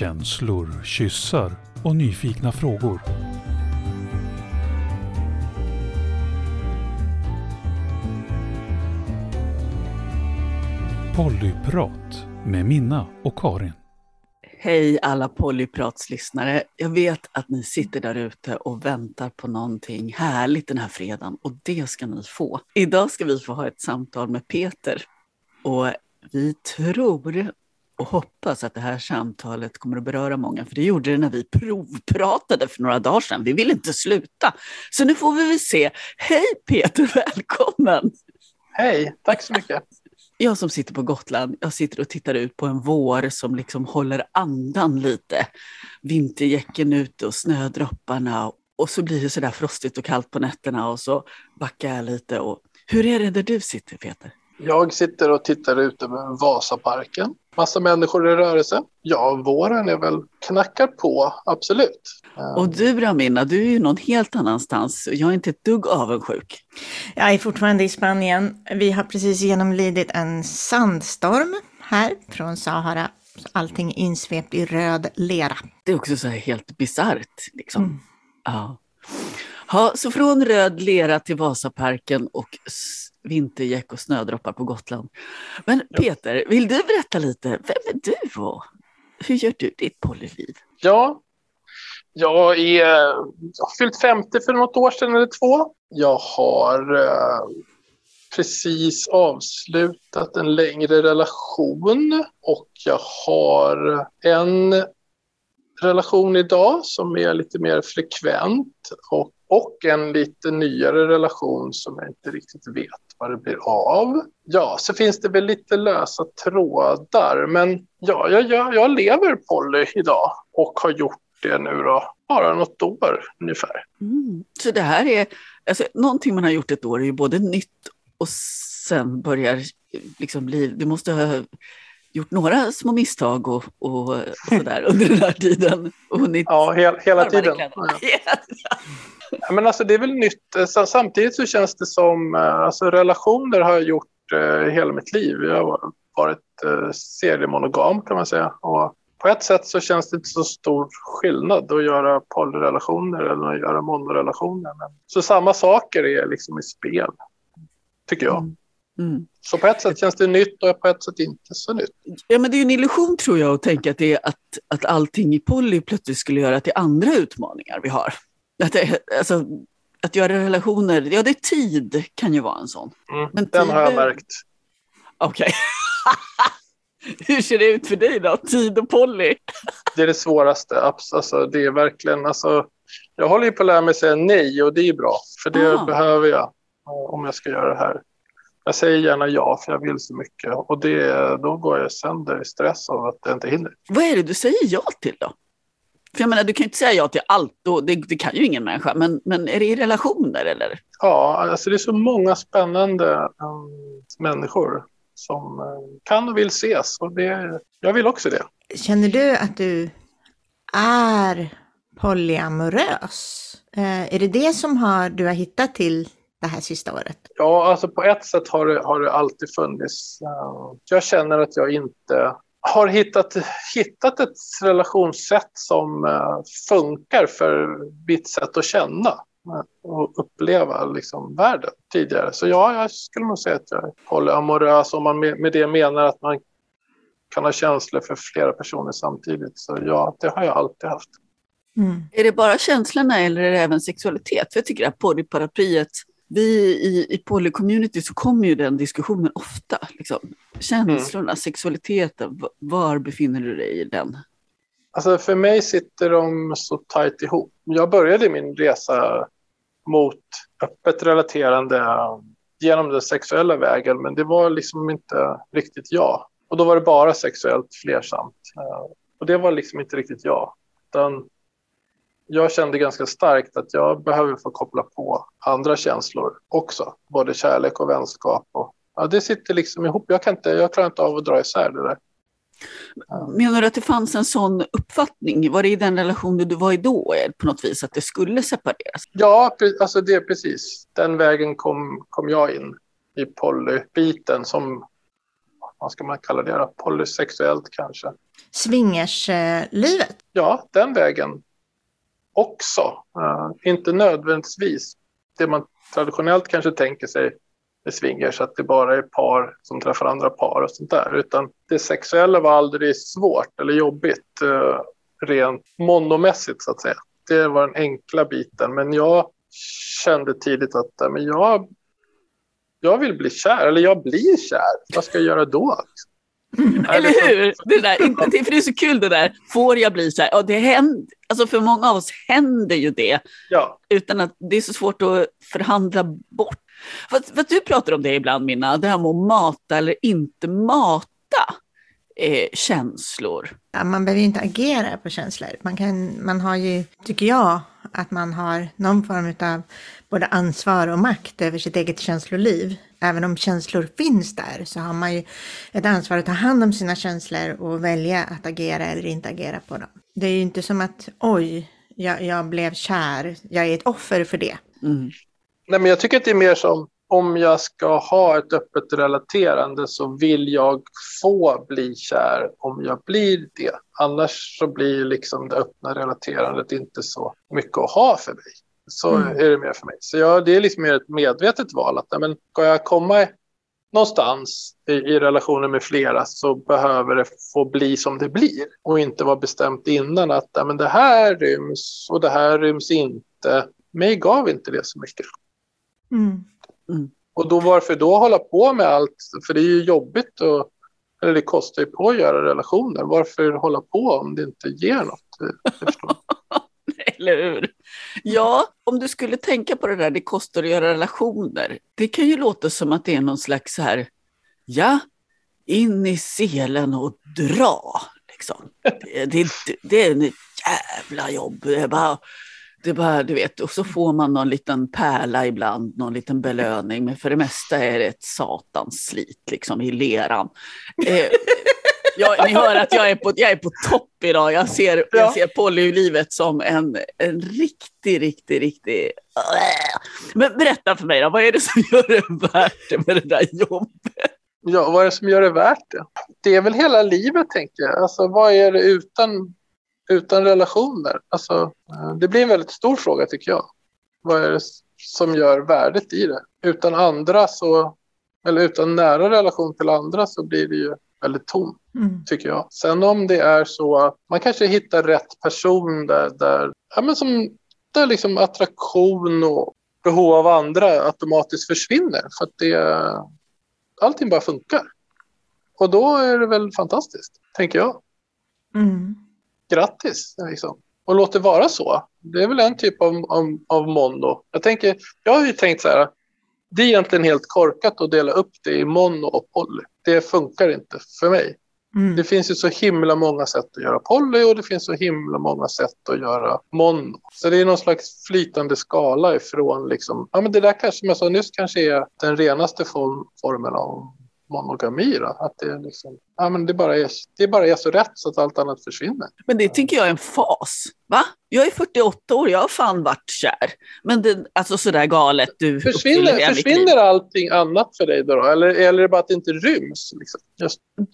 Känslor, kyssar och nyfikna frågor. Pollyprat med Minna och Karin. Hej alla Polypratslyssnare. Jag vet att ni sitter där ute och väntar på någonting härligt den här fredagen och det ska ni få. Idag ska vi få ha ett samtal med Peter och vi tror och hoppas att det här samtalet kommer att beröra många, för det gjorde det när vi provpratade för några dagar sedan. Vi vill inte sluta. Så nu får vi väl se. Hej Peter, välkommen! Hej, tack så mycket. Jag som sitter på Gotland, jag sitter och tittar ut på en vår som liksom håller andan lite. Vintergäcken ute och snödropparna och så blir det så där frostigt och kallt på nätterna och så backar jag lite. Och... Hur är det där du sitter Peter? Jag sitter och tittar ut över Vasaparken. Massa människor i rörelse. Ja, våren är väl knackar på, absolut. Och du Ramina, du är ju någon helt annanstans. Jag är inte ett dugg avundsjuk. Jag är fortfarande i Spanien. Vi har precis genomlidit en sandstorm här från Sahara. Allting insvept i röd lera. Det är också så här helt bisarrt. Liksom. Mm. Ja. ja. Så från röd lera till Vasaparken och vintergäck och snödroppar på Gotland. Men Peter, vill du berätta lite, vem är du och hur gör du ditt polyliv? Ja, jag är jag har fyllt 50 för något år sedan eller två. Jag har eh, precis avslutat en längre relation och jag har en relation idag som är lite mer frekvent och, och en lite nyare relation som jag inte riktigt vet vad det blir av. Ja, så finns det väl lite lösa trådar, men ja, jag, jag, jag lever poly idag och har gjort det nu då, bara något år ungefär. Mm. Så det här är, alltså, någonting man har gjort ett år är ju både nytt och sen börjar liksom bli, du måste ha gjort några små misstag och, och, och sådär under den här tiden. Och ja, hel, hela tiden. Ja. men alltså det är väl nytt. Samtidigt så känns det som, eh, alltså relationer har jag gjort eh, hela mitt liv. Jag har varit eh, seriemonogam kan man säga. Och på ett sätt så känns det inte så stor skillnad att göra polyrelationer eller att göra monorelationer. Men, så samma saker är liksom i spel, tycker jag. Mm. Mm. Så på ett sätt känns det nytt och på ett sätt inte så nytt. Ja, men det är en illusion tror jag att tänka att, det är att, att allting i poly plötsligt skulle göra till andra utmaningar vi har. Att, det, alltså, att göra relationer, ja det är tid kan ju vara en sån. Mm, men den har jag märkt. Okej. Okay. Hur ser det ut för dig då? Tid och poly? det är det svåraste. Alltså, det är verkligen, alltså, jag håller ju på att lära mig säga nej och det är bra. För det ah. behöver jag om jag ska göra det här. Jag säger gärna ja för jag vill så mycket och det, då går jag sönder i stress av att jag inte hinner. Vad är det du säger ja till då? För jag menar, du kan ju inte säga ja till allt, och det, det, kan ju ingen människa, men, men är det i relationer eller? Ja, alltså det är så många spännande um, människor som uh, kan och vill ses och det, jag vill också det. Känner du att du är polyamorös? Uh, är det det som har, du har hittat till det här sista året? Ja, alltså på ett sätt har det, har det alltid funnits. Uh, jag känner att jag inte har hittat, hittat ett relationssätt som uh, funkar för mitt sätt att känna och uppleva liksom, världen tidigare. Så ja, jag skulle nog säga att jag håller amorös om man med, med det menar att man kan ha känslor för flera personer samtidigt. Så ja, det har jag alltid haft. Mm. Är det bara känslorna eller är det även sexualitet? För jag tycker att polyparaplyet vi i, i polycommunity så kommer ju den diskussionen ofta. Liksom. Känslorna, mm. sexualiteten, var befinner du dig i den? Alltså för mig sitter de så tajt ihop. Jag började min resa mot öppet relaterande genom den sexuella vägen, men det var liksom inte riktigt jag. Och då var det bara sexuellt flersamt. Och det var liksom inte riktigt jag. Utan jag kände ganska starkt att jag behöver få koppla på andra känslor också. Både kärlek och vänskap. Och, ja, det sitter liksom ihop. Jag, kan inte, jag klarar inte av att dra isär det där. Menar du att det fanns en sån uppfattning? Var det i den relationen du var i då på något vis, att det skulle separeras? Ja, alltså det är precis. Den vägen kom, kom jag in i polybiten som vad ska man kalla det, polysexuellt kanske. Swingerslivet? Ja, den vägen också. Uh, inte nödvändigtvis det man traditionellt kanske tänker sig med swingers, att det bara är par som träffar andra par och sånt där. Utan det sexuella var aldrig svårt eller jobbigt uh, rent monomässigt så att säga. Det var den enkla biten. Men jag kände tidigt att men jag, jag vill bli kär, eller jag blir kär. Vad ska jag göra då? Eller hur? Det, där, inte, för det är så kul det där, får jag bli så här? Ja, det händer, alltså för många av oss händer ju det. Ja. Utan att det är så svårt att förhandla bort. För, för du pratar om det ibland, Minna, det här med att mata eller inte mata eh, känslor. Ja, man behöver ju inte agera på känslor. Man, kan, man har ju, tycker jag, att man har någon form av både ansvar och makt över sitt eget känsloliv. Även om känslor finns där så har man ju ett ansvar att ta hand om sina känslor och välja att agera eller inte agera på dem. Det är ju inte som att oj, jag, jag blev kär, jag är ett offer för det. Mm. Nej, men jag tycker att det är mer som om jag ska ha ett öppet relaterande så vill jag få bli kär om jag blir det. Annars så blir liksom det öppna relaterandet inte så mycket att ha för mig. Så mm. är det mer för mig. Så jag, det är liksom mer ett medvetet val. Att, men, ska jag komma någonstans i, i relationer med flera så behöver det få bli som det blir och inte vara bestämt innan att men, det här ryms och det här ryms inte. Mig gav inte det så mycket. Mm. Mm. Och då varför då hålla på med allt? För det är ju jobbigt och eller det kostar ju på att göra relationer. Varför hålla på om det inte ger något? Eller hur? Ja, om du skulle tänka på det där, det kostar att göra relationer. Det kan ju låta som att det är någon slags så här, ja, in i selen och dra. Liksom. Det, det, det är en jävla jobb. Det är bara det bara, du vet, och så får man någon liten pärla ibland, någon liten belöning, men för det mesta är det ett satans slit liksom i leran. Eh, jag, ni hör att jag är på, jag är på topp idag. Jag ser, jag ser polylivet som en, en riktig, riktig, riktig... Men berätta för mig då, vad är det som gör det värt det med det där jobbet? Ja, vad är det som gör det värt det? Det är väl hela livet, tänker jag. Alltså, vad är det utan utan relationer. Alltså, eh, det blir en väldigt stor fråga tycker jag. Vad är det som gör värdet i det? Utan andra så, eller utan nära relation till andra så blir det ju väldigt tomt, mm. tycker jag. Sen om det är så att man kanske hittar rätt person där, där, ja, men som, där liksom attraktion och behov av andra automatiskt försvinner för att det, allting bara funkar. Och då är det väl fantastiskt, tänker jag. Mm grattis. Liksom. Och låt det vara så. Det är väl en typ av, av, av mono. Jag, tänker, jag har ju tänkt så här. Det är egentligen helt korkat att dela upp det i mono och poly. Det funkar inte för mig. Mm. Det finns ju så himla många sätt att göra poly och det finns så himla många sätt att göra mono. Så det är någon slags flytande skala ifrån liksom, ja men det där kanske som jag sa nyss kanske är den renaste form, formen av monogami. Då. Att det, liksom, ja, men det, bara är, det bara är så rätt så att allt annat försvinner. Men det tycker jag är en fas. Va? Jag är 48 år, jag har fan varit kär. Men det, alltså sådär galet. Du försvinner försvinner allting annat för dig då? Eller, eller är det bara att det inte ryms? Liksom?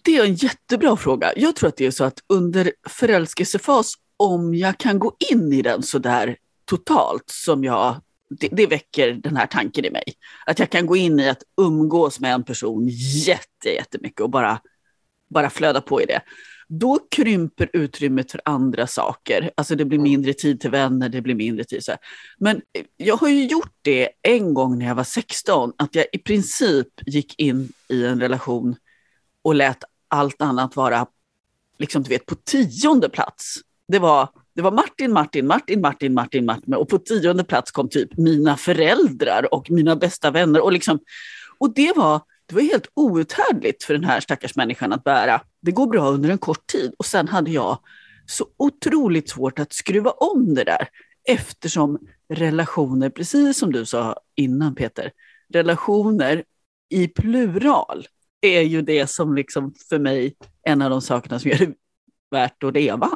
Det är en jättebra fråga. Jag tror att det är så att under förälskelsefas, om jag kan gå in i den sådär totalt som jag det, det, väcker den här tanken i mig. Att jag kan gå in i att umgås med en person jätte, jättemycket och bara, bara flöda på i det. Då krymper utrymmet för andra saker. Alltså det blir mindre tid till vänner, det blir mindre tid så här. Men jag har ju gjort det en gång när jag var 16, att jag i princip gick in i en relation och lät allt annat vara liksom, du vet, på tionde plats. Det var det var Martin, Martin, Martin, Martin, Martin, Martin och på tionde plats kom typ mina föräldrar och mina bästa vänner. Och, liksom, och det, var, det var helt outhärdligt för den här stackars människan att bära. Det går bra under en kort tid och sen hade jag så otroligt svårt att skruva om det där eftersom relationer, precis som du sa innan Peter, relationer i plural är ju det som liksom för mig en av de sakerna som gör det värt att leva.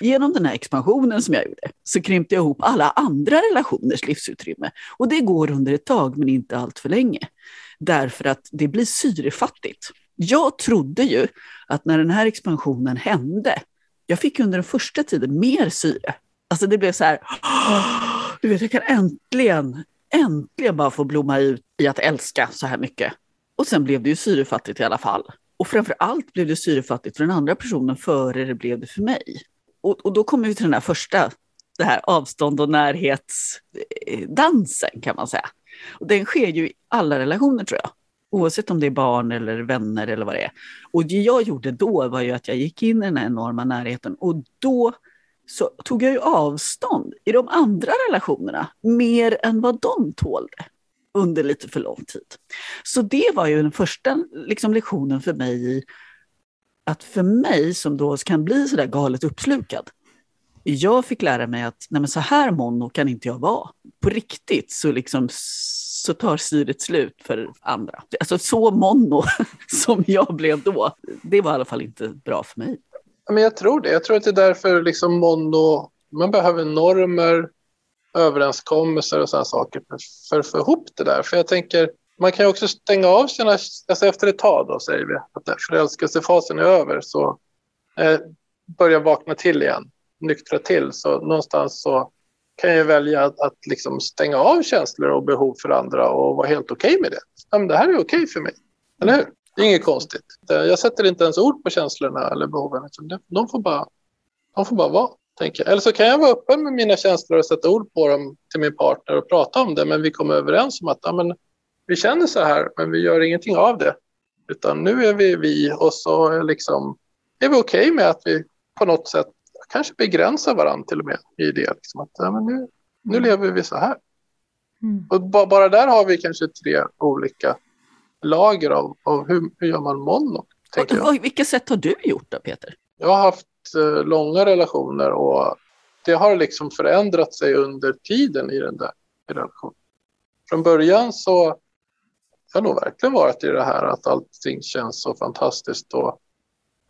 Genom den här expansionen som jag gjorde så krympte jag ihop alla andra relationers livsutrymme. Och det går under ett tag, men inte allt för länge. Därför att det blir syrefattigt. Jag trodde ju att när den här expansionen hände, jag fick under den första tiden mer syre. Alltså det blev så här, du vet, jag kan äntligen, äntligen bara få blomma ut i att älska så här mycket. Och sen blev det ju syrefattigt i alla fall. Och framför allt blev det syrefattigt för den andra personen före det blev det för mig. Och, och då kommer vi till den här första, det här avstånd och närhetsdansen kan man säga. Och den sker ju i alla relationer tror jag. Oavsett om det är barn eller vänner eller vad det är. Och det jag gjorde då var ju att jag gick in i den här enorma närheten och då så tog jag ju avstånd i de andra relationerna mer än vad de tålde under lite för lång tid. Så det var ju den första liksom, lektionen för mig i att för mig som då kan bli så där galet uppslukad, jag fick lära mig att nej men så här mono kan inte jag vara. På riktigt så, liksom, så tar syret slut för andra. Alltså så mono som jag blev då, det var i alla fall inte bra för mig. Men jag tror det. Jag tror att det är därför liksom mono, man behöver normer, överenskommelser och sådana saker för, att få ihop det där. För jag tänker, man kan ju också stänga av sina, alltså efter ett tag då säger vi, att förälskelsefasen är över så eh, börjar vakna till igen, nyktra till. Så någonstans så kan jag välja att, att liksom stänga av känslor och behov för andra och vara helt okej okay med det. Ja, men det här är okej okay för mig, eller hur? Det är inget konstigt. Jag sätter inte ens ord på känslorna eller behoven. De får bara, de får bara vara. Tänker. Eller så kan jag vara öppen med mina känslor och sätta ord på dem till min partner och prata om det. Men vi kommer överens om att ja, men, vi känner så här, men vi gör ingenting av det. Utan nu är vi vi och så är, liksom, är vi okej okay med att vi på något sätt kanske begränsar varandra till och med i det. Liksom att, ja, men nu, nu mm. lever vi så här. Mm. Och bara där har vi kanske tre olika lager av, av hur, hur gör man mono. På vilket sätt har du gjort det Peter? Jag har haft Eh, långa relationer och det har liksom förändrat sig under tiden i den där relationen. Från början så har nog verkligen varit i det här att allting känns så fantastiskt och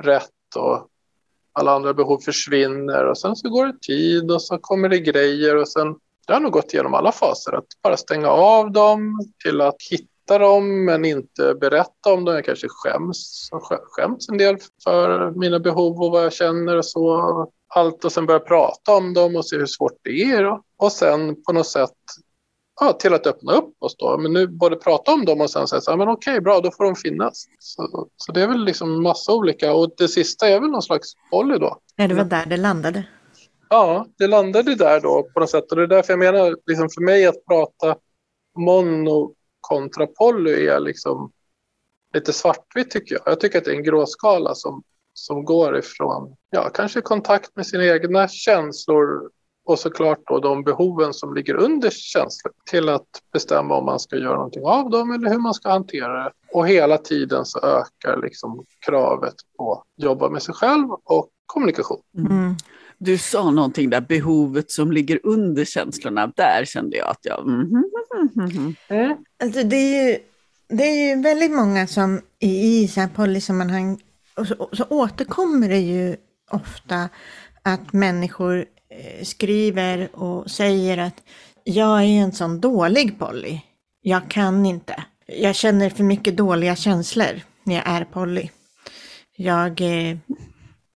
rätt och alla andra behov försvinner och sen så går det tid och så kommer det grejer och sen det har nog gått igenom alla faser att bara stänga av dem till att hitta dem men inte berätta om dem. Jag kanske skäms skäms en del för mina behov och vad jag känner och så. Allt och sen börja prata om dem och se hur svårt det är. Då. Och sen på något sätt ja, till att öppna upp oss då. Men nu både prata om dem och sen säga så här, men okej, bra, då får de finnas. Så, så det är väl liksom massa olika och det sista är väl någon slags poly då. Ja, det var där det landade. Ja, det landade där då på något sätt och det är därför jag menar, liksom för mig att prata mono kontra poly är liksom lite svartvitt tycker jag. Jag tycker att det är en gråskala som, som går ifrån, ja, kanske kontakt med sina egna känslor och såklart då de behoven som ligger under känslor till att bestämma om man ska göra någonting av dem eller hur man ska hantera det. Och hela tiden så ökar liksom kravet på att jobba med sig själv och kommunikation. Mm. Du sa någonting där, behovet som ligger under känslorna. Där kände jag att jag... Mm, mm, mm, alltså det, är ju, det är ju väldigt många som i, i så här polysammanhang, och så, så återkommer det ju ofta att människor eh, skriver och säger att jag är en sån dålig poly. Jag kan inte. Jag känner för mycket dåliga känslor när jag är poly. Jag eh,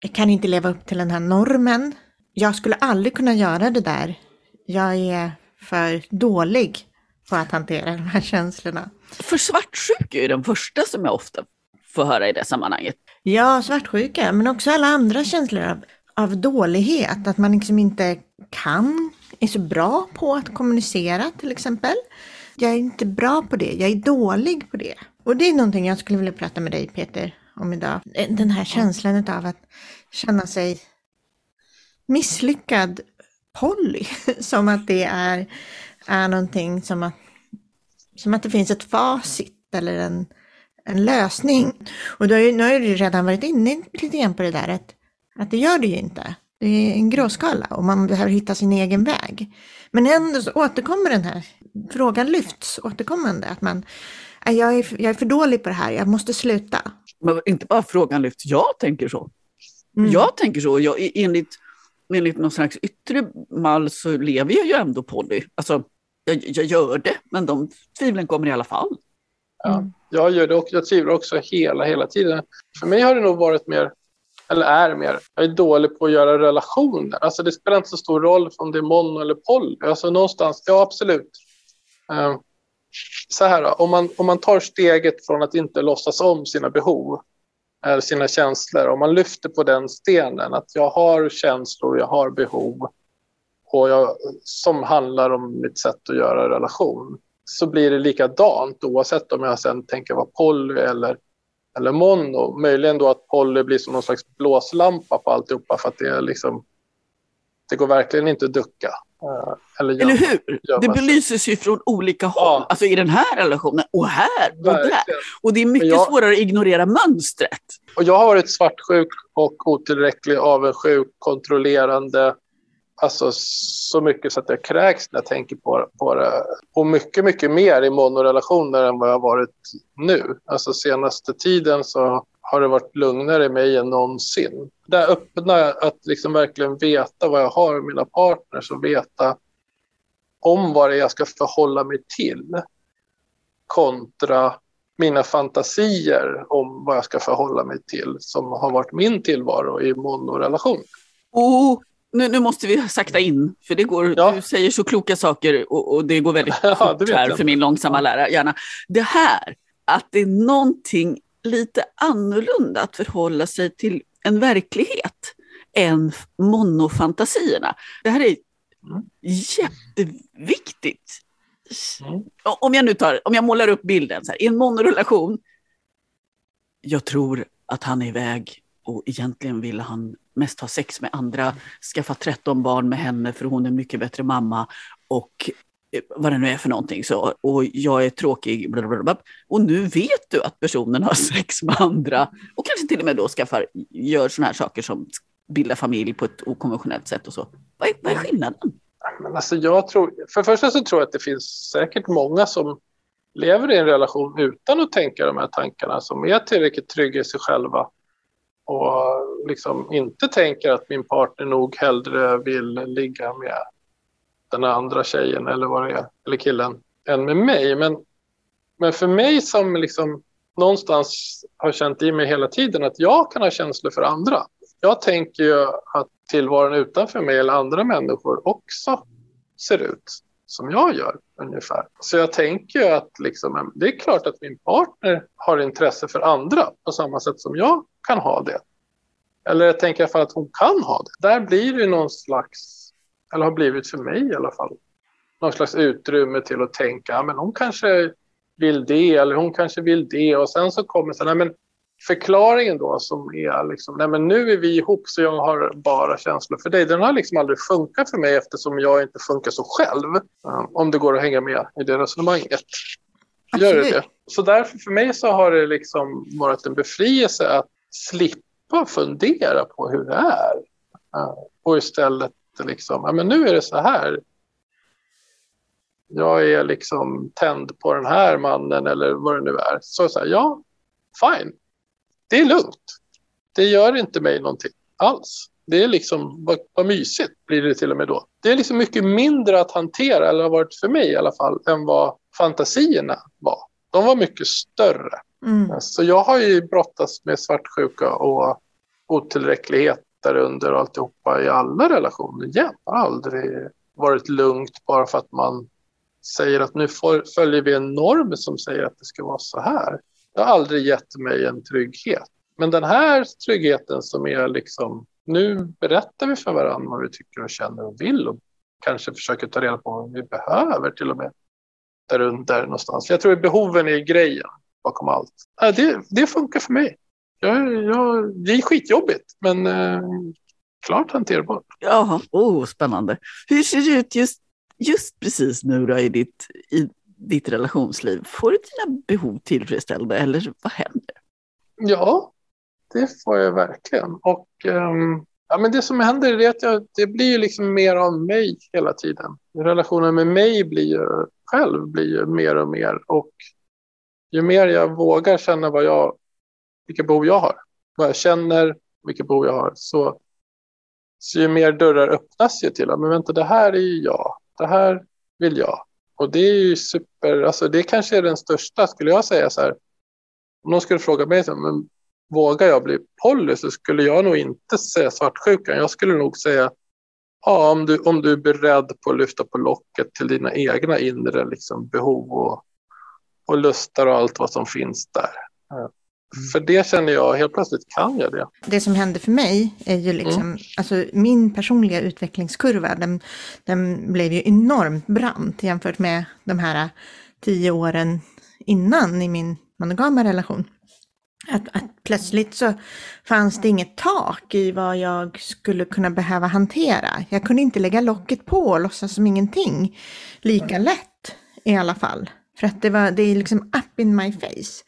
jag kan inte leva upp till den här normen. Jag skulle aldrig kunna göra det där. Jag är för dålig på att hantera de här känslorna. För svartsjuka är den första som jag ofta får höra i det sammanhanget. Ja, svartsjuka, men också alla andra känslor av, av dålighet. Att man liksom inte kan, är så bra på att kommunicera till exempel. Jag är inte bra på det, jag är dålig på det. Och det är någonting jag skulle vilja prata med dig Peter om idag. Den här känslan av att känna sig misslyckad Polly. Som att det är, är någonting som att, som att det finns ett facit eller en, en lösning. Och då är, nu har du redan varit inne lite grann på det där att, att det gör det ju inte. Det är en gråskala och man behöver hitta sin egen väg. Men ändå så återkommer den här frågan lyfts återkommande. Att man, jag är, jag är för dålig på det här, jag måste sluta. Men inte bara frågan lyfts, jag tänker så. Mm. Jag tänker så. Jag, enligt, enligt någon slags yttre mall så lever jag ju ändå poly. Alltså, jag, jag gör det, men de tvivlen kommer i alla fall. Ja, Mm. jag gör det och jag tvivlar också hela, hela tiden. För mig har det nog varit mer, eller är mer, jag är dålig på att göra relationer. Alltså det spelar inte så stor roll om det är mono eller poly. Alltså någonstans, ja absolut. Eh, så här om man, om man tar steget från att inte låtsas om sina behov eller sina känslor, om man lyfter på den stenen, att jag har känslor, jag har behov och jag, som handlar om mitt sätt att göra relation, så blir det likadant oavsett om jag sen tänker vara poly eller, eller mono. Möjligen då att poly blir som någon slags blåslampa på alltihopa för att det är liksom, det går verkligen inte att ducka. eh, Eller, Eller hur? Det sig. belyses ju från olika håll. Ja. Alltså i den här relationen och här och där. Verkligen. Och det är mycket jag- svårare att ignorera mönstret. Och jag har varit svartsjuk och otillräcklig, avundsjuk, kontrollerande. Alltså så mycket så att jag kräks när jag tänker på, på det. Och mycket, mycket mer i monorelationer än vad jag har varit nu. Alltså senaste tiden så har det varit lugnare i mig än någonsin. Där öppnar jag att liksom verkligen veta vad jag har i mina partners och veta om vad det är jag ska förhålla mig till kontra mina fantasier om vad jag ska förhålla mig till som har varit min tillvaro i monorelation. Och nu, nu måste vi sakta in, för det går, Ja. du säger så kloka saker och, och det går väldigt Ja, det fort här för min långsamma lära hjärna. Det här, att det är någonting lite annorlunda att förhålla sig till en verklighet än monofantasierna. Det här är jätteviktigt. Mm. Om jag nu tar, om jag målar upp bilden så här, i en monorelation. Jag tror att han är iväg och egentligen vill han mest ha sex med andra, skaffa 13 barn med henne för hon är mycket bättre mamma och vad det nu är för någonting. Så, och jag är tråkig. Blablabla. Och nu vet du att personen har sex med andra och kanske till och med då skaffar, gör sådana här saker som bildar familj på ett okonventionellt sätt och så. Vad är, vad är skillnaden? Men alltså jag tror, för det första så tror jag att det finns säkert många som lever i en relation utan att tänka de här tankarna, som är tillräckligt trygga i sig själva och liksom inte tänker att min partner nog hellre vill ligga med den andra tjejen eller vad det är, eller killen, än med mig. Men, men för mig som liksom någonstans har känt i mig hela tiden att jag kan ha känslor för andra. Jag tänker ju att tillvaron utanför mig eller andra människor också ser ut som jag gör ungefär. Så jag tänker ju att liksom, det är klart att min partner har intresse för andra på samma sätt som jag kan ha det. Eller jag tänker i alla fall att hon kan ha det. Där blir det någon slags, eller har blivit för mig i alla fall, någon slags utrymme till att tänka, ja, men hon kanske vill det eller hon kanske vill det och sen så kommer så, nej men förklaringen då som är liksom, nej men nu är vi ihop så jag har bara känslor för dig. Den har liksom aldrig funkat för mig eftersom jag inte funkar så själv. eh, Om det går att hänga med i det resonemanget. Gör det det? Så därför för mig så har det liksom varit en befrielse att slippa fundera på hur det är. Eh, Och istället liksom, ja men nu är det så här. Jag är liksom tänd på den här mannen eller vad det nu är. Så, så här, ja, fine. Det är lugnt. Det gör inte mig någonting alls. Det är liksom, vad, vad mysigt blir det till och med då. Det är liksom mycket mindre att hantera, eller har varit för mig i alla fall, än vad fantasierna var. De var mycket större. Mm. Så jag har ju brottats med svartsjuka och otillräcklighet där under och alltihopa i alla relationer igen. Det har aldrig varit lugnt bara för att man säger att nu följer vi en norm som säger att det ska vara så här. Det har aldrig gett mig en trygghet. Men den här tryggheten som är liksom, nu berättar vi för varandra vad vi tycker och känner och vill och kanske försöker ta reda på vad vi behöver till och med där under någonstans. Jag tror att behoven är grejen bakom allt. Det, det funkar för mig. Jag, jag, det är skitjobbigt, men eh, klart hanterbart. Jaha, oh, spännande. Hur ser det ut just, just precis nu då i ditt, i ditt relationsliv? Får du dina behov tillfredsställda eller vad händer? Ja, det får jag verkligen. Och ehm, ja, men det som händer är att jag, det blir ju liksom mer av mig hela tiden. Relationen med mig blir ju, själv blir ju mer och mer. Och ju mer jag vågar känna vad jag, vilka behov jag har, vad jag känner, vilka behov jag har, så, så ju mer dörrar öppnas ju till. Men vänta, det här är ju jag. Det här vill jag. Och det är ju super, alltså det kanske är den största, skulle jag säga så här. Om någon skulle fråga mig, men vågar jag bli poly så skulle jag nog inte säga svartsjukan. Jag skulle nog säga, ja om du, om du är beredd på att lyfta på locket till dina egna inre liksom, behov och, och lustar och allt vad som finns där. För det känner jag, helt plötsligt kan jag det. Det som hände för mig är ju liksom, mm. alltså min personliga utvecklingskurva, den, den blev ju enormt brant jämfört med de här tio åren innan i min monogama relation. Att, att plötsligt så fanns det inget tak i vad jag skulle kunna behöva hantera. Jag kunde inte lägga locket på och låtsas som ingenting. Lika lätt i alla fall. För att det var, det är liksom up in my face.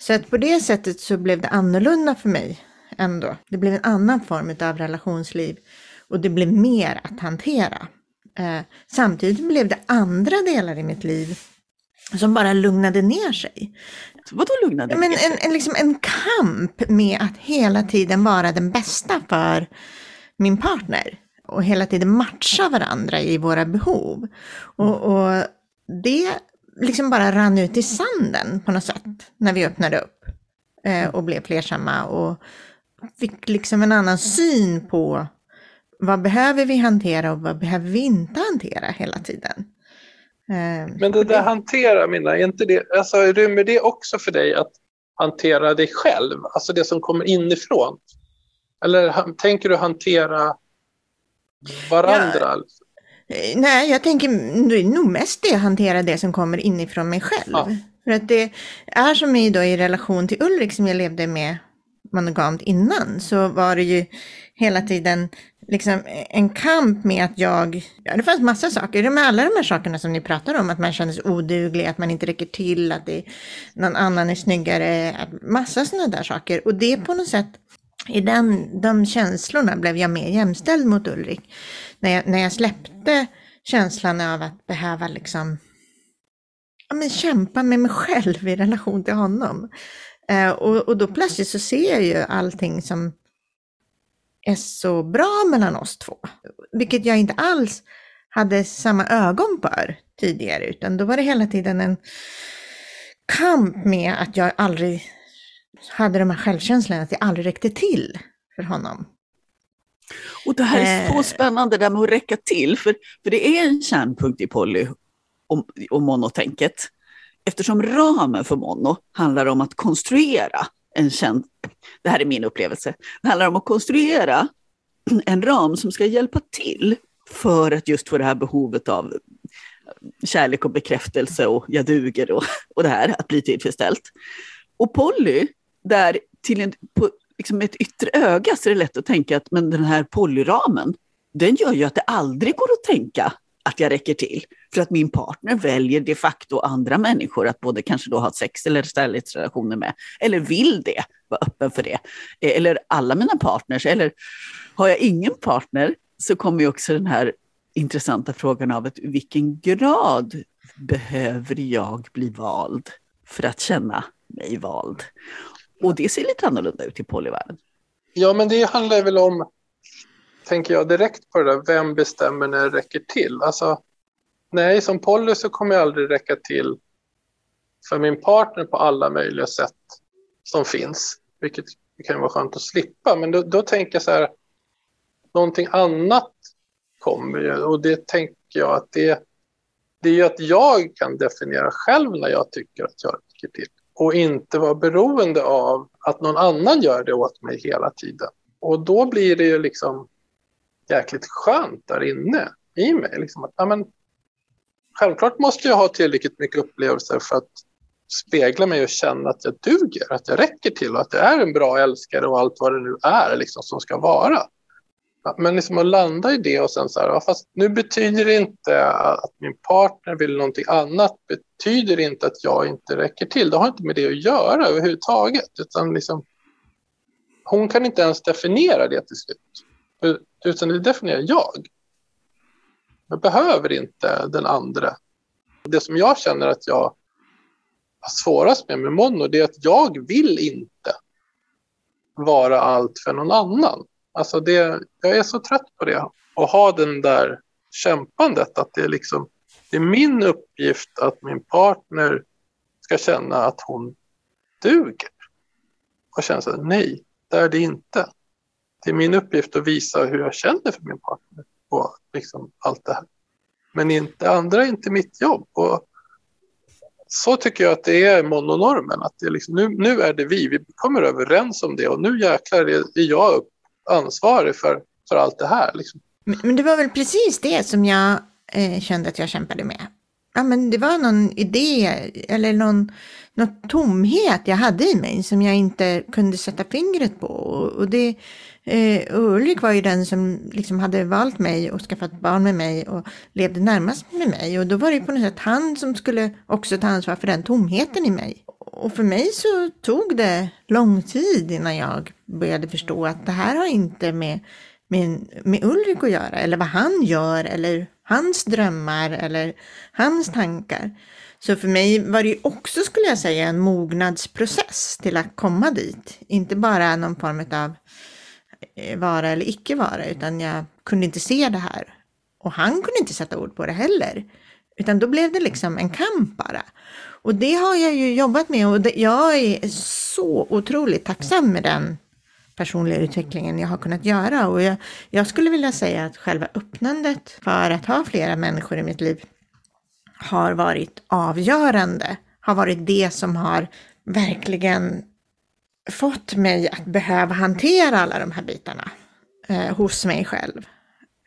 Så att på det sättet så blev det annorlunda för mig ändå. Det blev en annan form av relationsliv och det blev mer att hantera. Eh, samtidigt blev det andra delar i mitt liv som bara lugnade ner sig. Vadå lugnade Men en, en, liksom en kamp med att hela tiden vara den bästa för min partner. Och hela tiden matcha varandra i våra behov. Och, och det liksom bara rann ut i sanden på något sätt när vi öppnade upp eh, och blev flersamma och fick liksom en annan syn på vad behöver vi hantera och vad behöver vi inte hantera hela tiden. Eh, Men det där hantera, Minna, är inte det, alltså, rymmer det också för dig att hantera dig själv, alltså det som kommer inifrån? Eller tänker du hantera varandra? Ja, Eh, nej, jag tänker nog mest det, hantera det som kommer inifrån mig själv. Ja. För att det är som i, då, i relation till Ulrik som jag levde med monogamt innan, så var det ju hela tiden liksom en kamp med att jag, ja det fanns massa saker, med alla de här sakerna som ni pratar om, att man känner sig oduglig, att man inte räcker till, att det, någon annan är snyggare, massa sådana där saker. Och det på något sätt, i den, de känslorna blev jag mer jämställd mot Ulrik när jag, när jag släppte känslan av att behöva liksom ja, men kämpa med mig själv i relation till honom. Eh, och, och då plötsligt så ser jag ju allting som är så bra mellan oss två. Vilket jag inte alls hade samma ögon för tidigare, utan då var det hela tiden en kamp med att jag aldrig hade de här självkänslorna, att jag aldrig räckte till för honom. Och det här är så eh. spännande, det där med att räcka till, för, för det är en kärnpunkt i poly och, och monotänket. Eftersom ramen för mono handlar om att konstruera en känd, det här är min upplevelse, det handlar om att konstruera en ram som ska hjälpa till för att just få det här behovet av kärlek och bekräftelse och jag duger och, och det här, att bli tillfredsställt. Och Polly, där till en, på, liksom med ett yttre öga så är det lätt att tänka att men den här polyramen, den gör ju att det aldrig går att tänka att jag räcker till. För att min partner väljer de facto andra människor att både kanske då ha sex eller kärleksrelationer med. Eller vill det, vara öppen för det. Eh, eller alla mina partners. Eller har jag ingen partner så kommer ju också den här intressanta frågan av att vilken grad behöver jag bli vald för att känna mig vald? Och det ser lite annorlunda ut i polyvärlden. Ja, men det handlar väl om, tänker jag direkt på det där, vem bestämmer när det räcker till? Alltså, nej, som poly så kommer jag aldrig räcka till för min partner på alla möjliga sätt som finns, vilket kan vara skönt att slippa. Men då, då tänker jag så här, någonting annat kommer ju och det tänker jag att det, det är ju att jag kan definiera själv när jag tycker att jag räcker till och inte vara beroende av att någon annan gör det åt mig hela tiden. Och då blir det ju liksom jäkligt skönt där inne i mig. Liksom att, ja, men, självklart måste jag ha tillräckligt mycket upplevelser för att spegla mig och känna att jag duger, att jag räcker till och att jag är en bra älskare och allt vad det nu är liksom, som ska vara. Men liksom att landa i det och sen så här, fast nu betyder det inte att min partner vill någonting annat, betyder inte att jag inte räcker till. Det har inte med det att göra överhuvudtaget, utan liksom, hon kan inte ens definiera det till slut, utan det definierar jag. Jag behöver inte den andra. Det som jag känner att jag har svårast med med mono, det är att jag vill inte vara allt för någon annan. Alltså det, jag är så trött på det. Och ha den där kämpandet att det är liksom Det är min uppgift att min partner ska känna att hon duger. Och känna så här, nej, det är det inte. Det är min uppgift att visa hur jag känner för min partner och liksom allt det här. Men inte andra är inte mitt jobb. Och så tycker jag att det är mononormen. Att det är liksom, nu, nu är det vi, vi kommer överens om det och nu jäklar är, jag upp ansvarig för, för allt det här. Liksom. Men det var väl precis det som jag eh, kände att jag kämpade med. Ja, men det var någon idé eller någon, någon tomhet jag hade i mig som jag inte kunde sätta fingret på. Och det, eh, Ulrik var ju den som liksom hade valt mig och skaffat barn med mig och levde närmast med mig. Och då var det ju på något sätt han som skulle också ta ansvar för den tomheten i mig. Och för mig så tog det lång tid innan jag började förstå att det här har inte med, med, med Ulrik att göra, eller vad han gör, eller hans drömmar eller hans tankar. Så för mig var det ju också, skulle jag säga, en mognadsprocess till att komma dit. Inte bara någon form av vara eller icke vara, utan jag kunde inte se det här. Och han kunde inte sätta ord på det heller. Utan då blev det liksom en kamp bara. Och det har jag ju jobbat med och det, jag är så otroligt tacksam med den personliga utvecklingen jag har kunnat göra. Och jag, jag skulle vilja säga att själva öppnandet för att ha flera människor i mitt liv har varit avgörande, har varit det som har verkligen fått mig att behöva hantera alla de här bitarna eh, hos mig själv.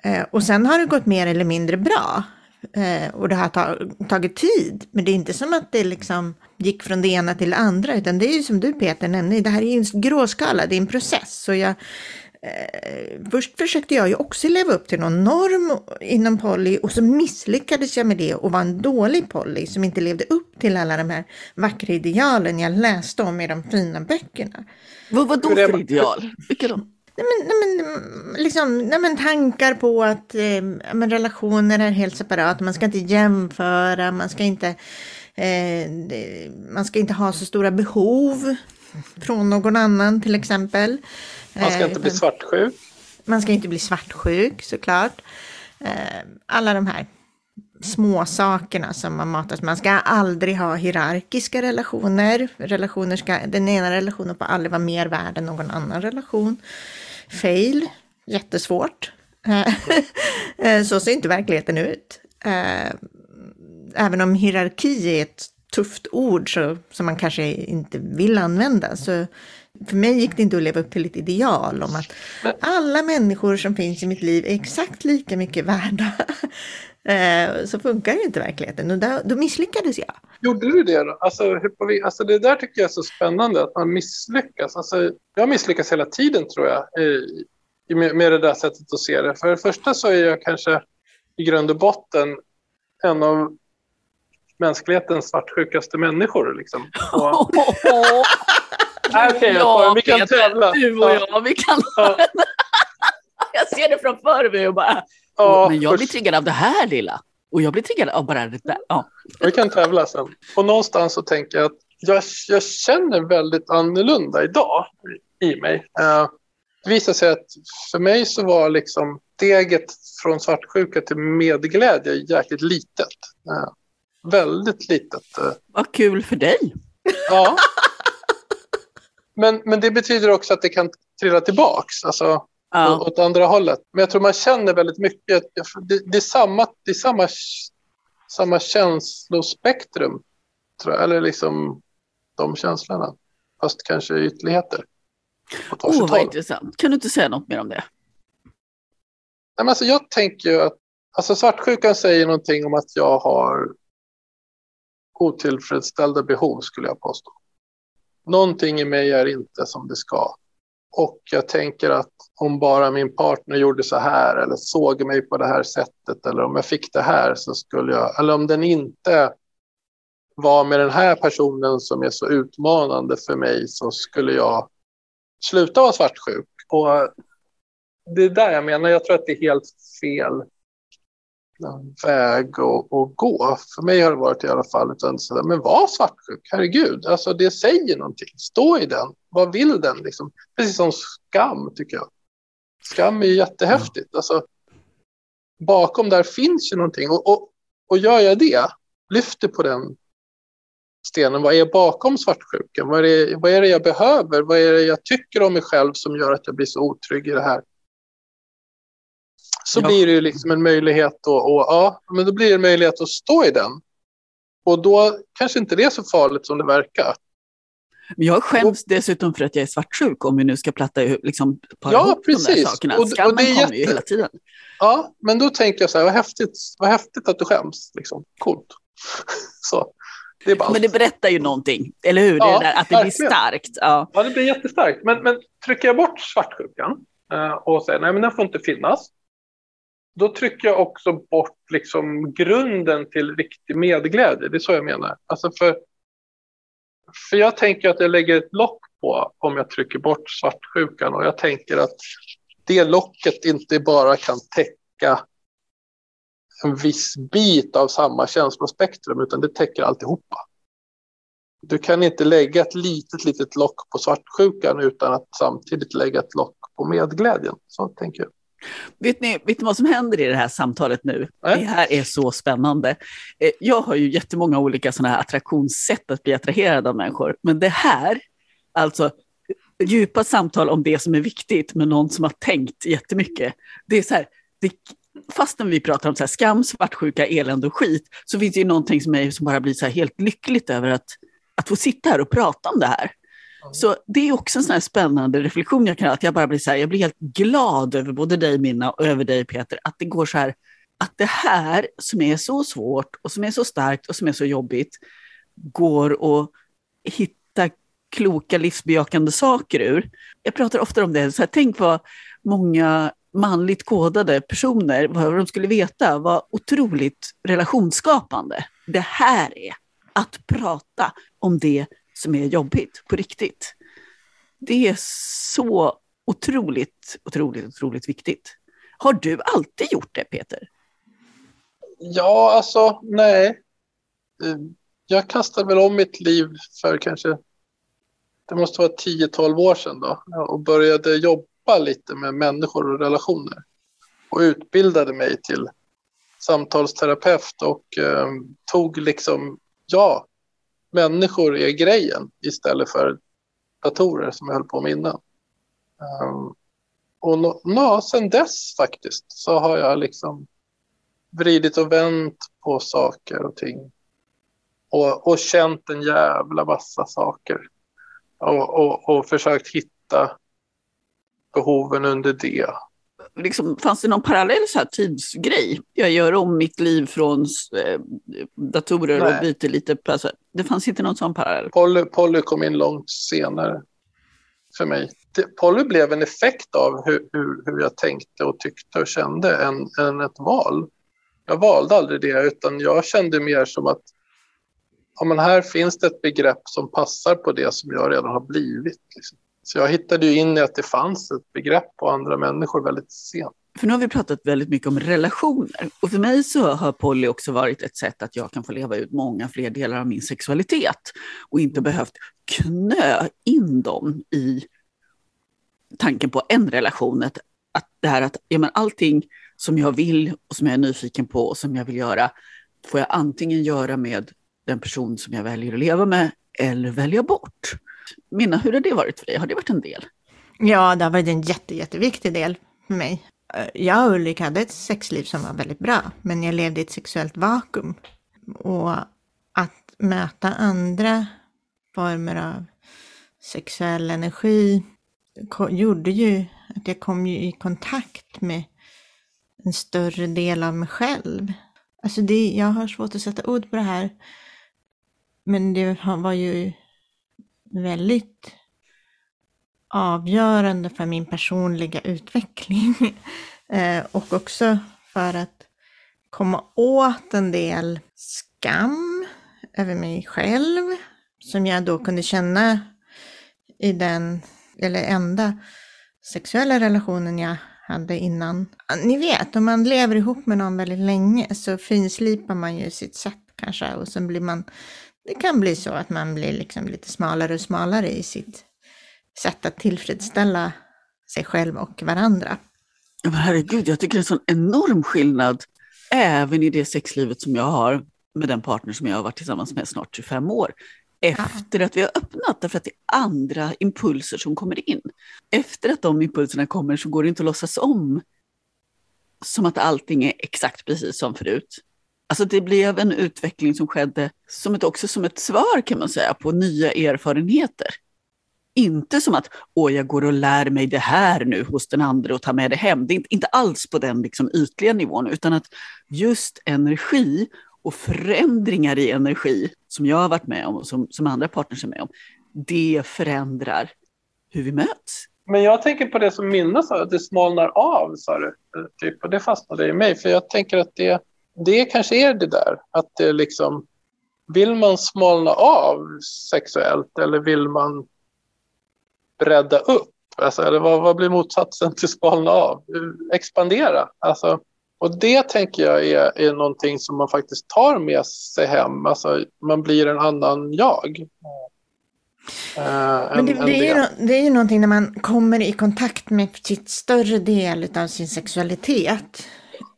Eh, och sen har det gått mer eller mindre bra. Eh, och det har tagit tid, men det är inte som att det liksom gick från det ena till det andra, utan det är ju som du Peter nämnde, det här är ju en gråskala, det är en process. Så jag, eh, först försökte jag ju också leva upp till någon norm inom poly och så misslyckades jag med det och var en dålig poly som inte levde upp till alla de här vackra idealen jag läste om i de fina böckerna. Vad var då för ideal? Vilka då? Nej men, nej men, liksom, nej men tankar på att eh, men relationer är helt separata, man ska inte jämföra, man ska inte, eh, man ska inte ha så stora behov från någon annan till exempel. Man ska inte eh, bli svartsjuk. Man ska inte bli svartsjuk såklart. Eh, alla de här små sakerna som man matas. Man ska aldrig ha hierarkiska relationer. relationer ska, den ena relationen får aldrig vara mer värd än någon annan relation. Fail, jättesvårt. Eh, så ser inte verkligheten ut. Även om hierarki är ett tufft ord så, som man kanske inte vill använda. Så för mig gick det inte att leva upp till ett ideal om att alla människor som finns i mitt liv är exakt lika mycket värda. Eh, så funkar ju inte verkligheten och då, då misslyckades jag. Gjorde du det då? Alltså, alltså det där tycker jag är så spännande, att man misslyckas. Alltså, jag misslyckas hela tiden tror jag i, med, med det där sättet att se det. För det första så är jag kanske i grund och botten en av mänsklighetens svartsjukaste människor. Liksom. Och... Okay, ja, vi kan tävla. Du och jag, vi kan... jag ser det framför mig och bara, Ja, men jag blir triggad av det här lilla. Och jag blir triggad av bara det där. Ja. Vi kan tävla sen. Och någonstans så tänker jag att jag, jag känner väldigt annorlunda idag i mig. Uh, det visar sig att för mig så var liksom steget från svartsjuka till medglädje jäkligt litet. Uh, väldigt litet. Uh. Vad kul för dig. Ja. Men, men det betyder också att det kan trilla tillbaks. Alltså, ja. åt andra hållet. Men jag tror man känner väldigt mycket. Det, det är samma, det är samma, samma känslospektrum. Tror jag, eller liksom de känslorna. Fast kanske ytterligheter. Åh, oh, vad intressant. Kan du inte säga något mer om det? Nej, men alltså, jag tänker ju att alltså, svartsjukan säger någonting om att jag har otillfredsställda behov skulle jag påstå. Någonting i mig är inte som det ska. Och jag tänker att om bara min partner gjorde så här eller såg mig på det här sättet eller om jag fick det här så skulle jag, eller om den inte var med den här personen som är så utmanande för mig så skulle jag sluta vara svartsjuk. Och det är där jag menar, jag tror att det är helt fel väg att, gå. För mig har det varit i alla fall, så där, men var svartsjuk, herregud, alltså det säger någonting, stå i den, vad vill den liksom? Precis som skam tycker jag. Skam är jättehäftigt, alltså bakom där finns ju någonting och, och, Och gör jag det, lyfter på den stenen, vad är bakom svartsjukan? Vad är, det, vad är det jag behöver? Vad är det jag tycker om mig själv som gör att jag blir så otrygg i det här? Så Ja. blir det ju liksom en möjlighet att, och, ja, men då blir det en möjlighet att stå i den. Och då kanske inte det är så farligt som det verkar. Men jag skäms dessutom för att jag är svartsjuk om vi nu ska platta liksom, para Ja, ihop de där precis. sakerna. Och- och Skammen det är kommer ju hela tiden. Ja, men då tänker jag så här, vad häftigt, vad häftigt att du skäms. Liksom. Coolt. Så, det är bara Men det berättar ju någonting, eller hur? Ja, det där, att det blir verkligen. starkt. Ja. Ja, det blir jättestarkt. Men, men trycker jag bort svartsjukan eh, och säger nej, men den får inte finnas. Då trycker jag också bort liksom grunden till riktig medglädje. Det är så jag menar. Alltså för, för jag tänker att jag lägger ett lock på om jag trycker bort svartsjukan och jag tänker att det locket inte bara kan täcka en viss bit av samma känslospektrum utan det täcker alltihopa. Du kan inte lägga ett litet, litet lock på svartsjukan utan att samtidigt lägga ett lock på medglädjen. Så tänker jag. Vet, ni, vet ni vad som händer i det här samtalet nu? Nej. Det här är så spännande. Eh, Jag har ju jättemånga olika sådana här attraktionssätt att bli attraherad av människor. Men det här, alltså djupa samtal om det som är viktigt med någon som har tänkt jättemycket. Det är så här, det, fastän vi pratar om så här skam, svartsjuka, elände och skit, så finns det ju någonting som, är, som bara blir så helt lyckligt över att, att få sitta här och prata om det här. Så det är också en sån här spännande reflektion jag kan ha, att jag bara blir så här, jag blir helt glad över både dig Minna och över dig Peter, att det går så här, att det här som är så svårt och som är så starkt och som är så jobbigt går att hitta kloka livsbejakande saker ur. Jag pratar ofta om det, så här, tänk vad många manligt kodade personer, vad de skulle veta, var otroligt relationsskapande det här är. Att prata om det som är jobbigt på riktigt. Det är så otroligt, otroligt, otroligt viktigt. Har du alltid gjort det, Peter? Ja, alltså nej. Eh, jag kastade väl om mitt liv för kanske, det måste vara 10-12 år sedan då, och började jobba lite med människor och relationer. Och utbildade mig till samtalsterapeut och eh, tog liksom, ja, människor är grejen istället för datorer som jag höll på med innan. Um, ehm, och no, no, sen dess faktiskt så har jag liksom vridit och vänt på saker och ting. Och, och känt en jävla massa saker. Och, och, och försökt hitta behoven under det. Liksom, fanns det någon parallell så här tidsgrej? Jag gör om mitt liv från eh, datorer Nej. och byter lite. Alltså, det fanns inte någon sån parallell. Polly, Polly kom in långt senare för mig. Polly blev en effekt av hur, hur, hur jag tänkte och tyckte och kände än, än ett val. Jag valde aldrig det utan jag kände mer som att ja, men här finns det ett begrepp som passar på det som jag redan har blivit. Liksom. Så jag hittade ju in i att det fanns ett begrepp på andra människor väldigt sent. För nu har vi pratat väldigt mycket om relationer. Och för mig så har poly också varit ett sätt att jag kan få leva ut många fler delar av min sexualitet. Och inte behövt knö in dem i tanken på en relation. Att, att det här att ja, men allting som jag vill och som jag är nyfiken på och som jag vill göra får jag antingen göra med den person som jag väljer att leva med eller välja bort. Minna, hur har det varit för dig? Har det varit en del? Ja, det har varit en jätte, jätteviktig del för mig. Eh, jag och Ulrik hade ett sexliv som var väldigt bra, men jag levde i ett sexuellt vakuum. Och att möta andra former av sexuell energi gjorde ju att jag kom ju i kontakt med en större del av mig själv. Alltså det, jag har svårt att sätta ord på det här. Men det var ju väldigt avgörande för min personliga utveckling. Eh, och också för att komma åt en del skam över mig själv som jag då kunde känna i den, eller enda sexuella relationen jag hade innan. Ni vet, om man lever ihop med någon väldigt länge så finslipar man ju sitt sätt kanske och sen blir man, det kan bli så att man blir liksom lite smalare och smalare i sitt sätt att tillfredsställa sig själv och varandra. Men herregud, jag tycker det är en sån enorm skillnad även i det sexlivet som jag har med den partner som jag har varit tillsammans med snart 25 år. Efter att vi har öppnat, därför att det är andra impulser som kommer in. Efter att de impulserna kommer så går det inte att låtsas om som att allting är exakt precis som förut. Alltså det blev en utveckling som skedde som ett, också som ett svar kan man säga på nya erfarenheter. Inte som att åh, jag går och lär mig det här nu hos den andra och tar med det hem. Det är inte, inte alls på den liksom ytliga nivån, utan att just energi och förändringar i energi som jag har varit med om och som, som andra partners är med om, det förändrar hur vi möts. Men jag tänker på det som Minna sa, att det smalnar av, sa du. Eh, typ, och det fastnade i mig, för jag tänker att det, det kanske är det där, att det liksom, vill man smalna av sexuellt eller vill man bredda upp? Alltså, eller vad, vad blir motsatsen till smalna av? Expandera. Alltså, och det tänker jag är, är någonting som man faktiskt tar med sig hem. Alltså, man blir en annan jag. Uh, Men det, det, är ju, det är ju någonting när man kommer i kontakt med sitt större del av sin sexualitet.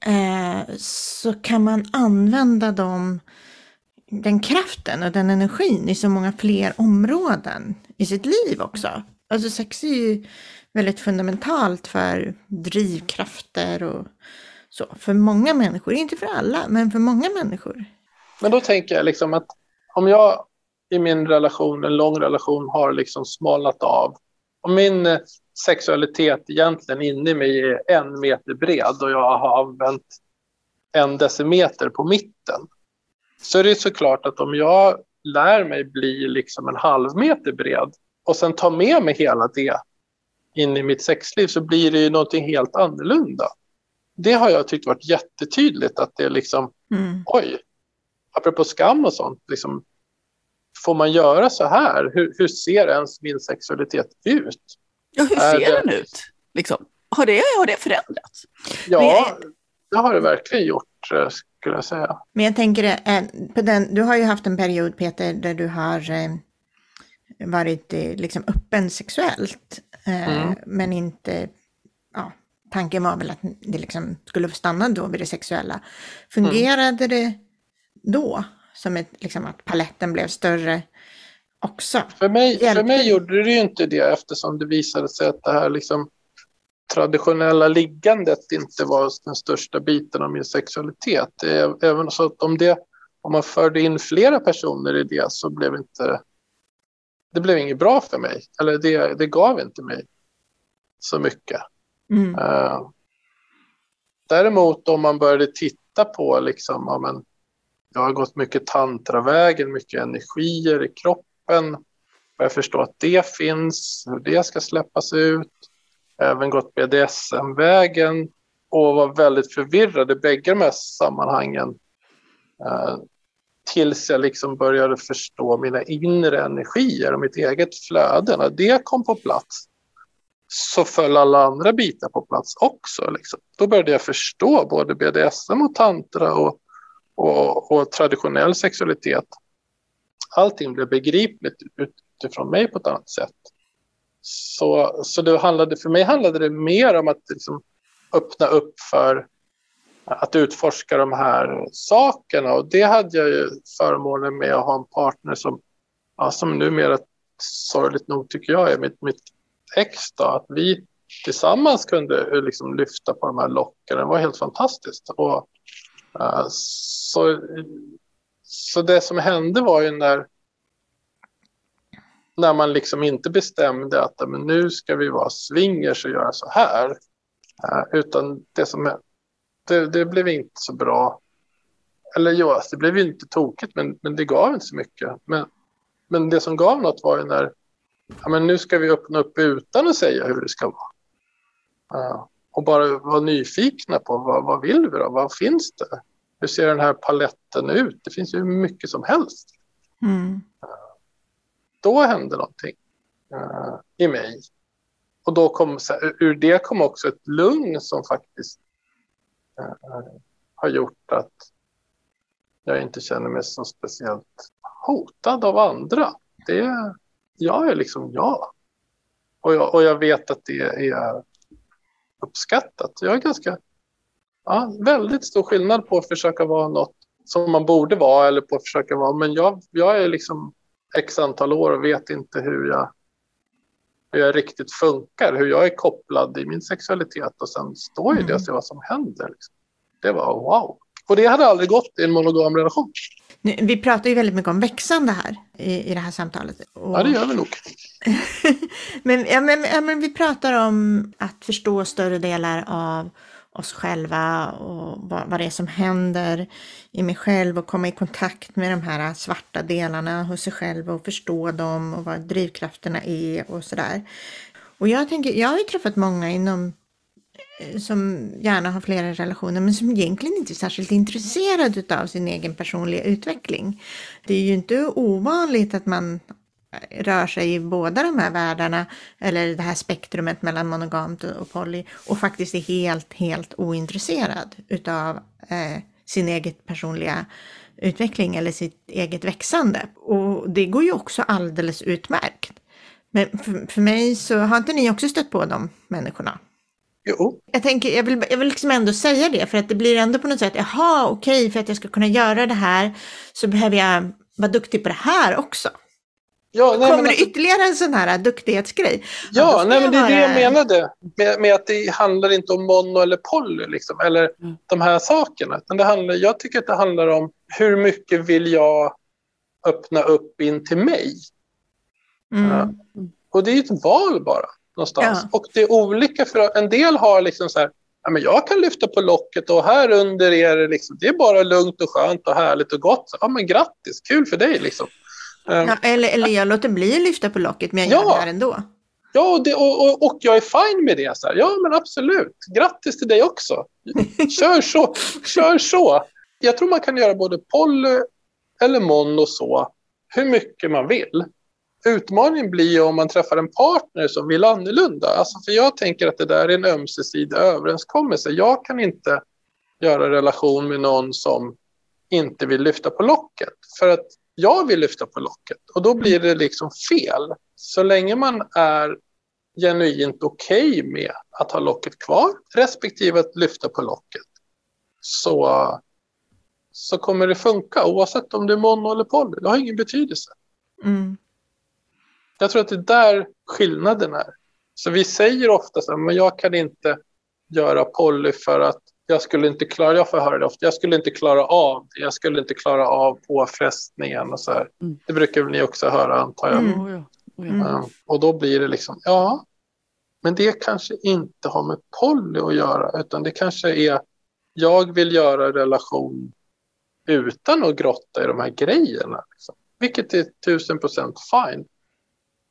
Eh, så kan man använda dem, den kraften och den energin i så många fler områden i sitt liv också. Alltså sex är ju väldigt fundamentalt för drivkrafter och så. För många människor, inte för alla, men för många människor. Men då tänker jag liksom att om jag i min relation, en lång relation, har liksom smalnat av. Om min eh, sexualitet egentligen inne i mig är en meter bred och jag har använt en decimeter på mitten. Så är det såklart att om jag lär mig bli liksom en halv meter bred och sen tar med mig hela det in i mitt sexliv så blir det ju någonting helt annorlunda. Det har jag tyckt varit jättetydligt att det är liksom, mm. oj, apropå skam och sånt, liksom, får man göra så här? Hur, hur ser ens min sexualitet ut? Ja, hur ser det... den ut? Liksom? Har, det, har det förändrats? Ja, det har det verkligen gjort eh, skulle jag säga. Men jag tänker, eh, på den, du har ju haft en period Peter där du har eh, varit liksom öppen sexuellt. Mm. Men inte, ja, tanken var väl att det liksom skulle stanna då vid det sexuella. Fungerade mm. det då? Som ett, liksom, att paletten blev större också. För mig, för mig gjorde det ju inte det eftersom det visade sig att det här liksom, traditionella liggandet inte var den största biten av min sexualitet. Även så att om, det, om man förde in flera personer i det så blev inte det blev inget bra för mig. Eller det, det gav inte mig så mycket. Mm. Uh, däremot om man började titta på liksom, ja, men, jag har gått mycket tantravägen, mycket energier i kroppen. Jag förstår att det finns, hur det ska släppas ut. Även gått BDSM-vägen och var väldigt förvirrad i bägge de här sammanhangen. Eh, tills jag liksom började förstå mina inre energier och mitt eget flöde. När det kom på plats så föll alla andra bitar på plats också. Liksom. Då började jag förstå både BDSM och tantra och och, och traditionell sexualitet. Allting blev begripligt utifrån mig på ett annat sätt. Så, så det handlade, för mig handlade det mer om att liksom öppna upp för att utforska de här sakerna. Och det hade jag ju förmånen med att ha en partner som, ja, som numera sorgligt nog tycker jag är mitt, mitt ex. Då, att vi tillsammans kunde liksom lyfta på de här locken. Det var helt fantastiskt. Och Eh, så, så det som hände var ju när, när man liksom inte bestämde att men nu ska vi vara swingers och göra så här. Uh, utan det som det, det blev inte så bra. Eller ja, alltså, det blev inte tokigt, men, men det gav inte så mycket. Men, men det som gav något var ju när ja, men nu ska vi öppna upp utan att säga hur det ska vara. Uh, och bara vara nyfikna på vad, vad vill vi då? Vad finns det? Hur ser den här paletten ut? Det finns ju mycket som helst. Mm. Då hände någonting uh, i mig. Och då kom, ur det kom också ett lugn som faktiskt uh, har gjort att jag inte känner mig så speciellt hotad av andra. Det, jag är liksom jag. Och jag, och jag vet att det är uppskattat. Jag är ganska ja, väldigt stor skillnad på att försöka vara något som man borde vara eller på att försöka vara. Men jag, jag är liksom x antal år och vet inte hur jag, hur jag riktigt funkar, hur jag är kopplad i min sexualitet och sen står ju mm. det och ser vad som händer. Liksom. Det var wow. Och det hade aldrig gått i en monogam relation. Vi pratar ju väldigt mycket om växande här i, i det här samtalet. Och... Ja, det gör vi nog. men, ja, men, ja, men vi pratar om att förstå större delar av oss själva och vad, vad det är som händer i mig själv och komma i kontakt med de här svarta delarna hos sig själv och förstå dem och vad drivkrafterna är och sådär. Och jag tänker, jag har ju träffat många inom Eh, som gärna har flera relationer men som egentligen inte är särskilt intresserad av sin egen personliga utveckling. Det är ju inte ovanligt att man eh, rör sig i båda de här världarna eller det här spektrumet mellan monogamt och poly och faktiskt är helt, helt ointresserad utav eh, sin eget personliga utveckling eller sitt eget växande. Och det går ju också alldeles utmärkt. Men för, för mig så har inte ni också stött på de människorna? Jo. Jag, tänker, jag vill, jag vill liksom ändå säga det, för att det blir ändå på något sätt, jaha, okej, okay, för att jag ska kunna göra det här så behöver jag vara duktig på det här också. Ja, nej, Kommer det alltså, ytterligare en sån här duktighetsgrej? Ja, nej, men det är det jag menade med, med, att det handlar inte om mono eller poly, liksom, eller mm. de här sakerna. Utan det handlar, jag tycker att det handlar om hur mycket vill jag öppna upp in till mig? Mm. Ja. Och det är ett val bara någonstans. Ja. Och det är olika för en del har liksom så här, ja, men jag kan lyfta på locket och här under är det liksom, det är bara lugnt och skönt och härligt och gott. Ja men grattis, kul för dig liksom. Ja, ehm, eller, eller jag låter bli att lyfta på locket men jag ja, gör det här ändå. Ja, det, och, och, och, jag är fine med det. Så här. Ja, men absolut. Grattis till dig också. Kör så. Kör så. Jag tror man kan göra både poly eller mono så, hur mycket man vill. Utmaningen blir om man träffar en partner som vill annorlunda. Alltså för jag tänker att det där är en ömsesidig överenskommelse. Jag kan inte göra relation med någon som inte vill lyfta på locket. För att jag vill lyfta på locket och då blir det liksom fel. Så länge man är genuint okej okay med att ha locket kvar respektive att lyfta på locket så, så kommer det funka oavsett om det är mono eller poly. Det har ingen betydelse. Mm. Jag tror att det är där skillnaden är. Så vi säger ofta så här, men jag kan inte göra poly för att jag skulle inte klara, jag får höra det ofta, jag skulle inte klara av det, jag skulle inte klara av påfrestningen och så här. Mm. Det brukar väl ni också höra antar jag. Mm. Mm. Mm. Och då blir det liksom, ja, men det kanske inte har med poly att göra, utan det kanske är, jag vill göra relation utan att grotta i de här grejerna. Liksom. Vilket är tusen procent fine.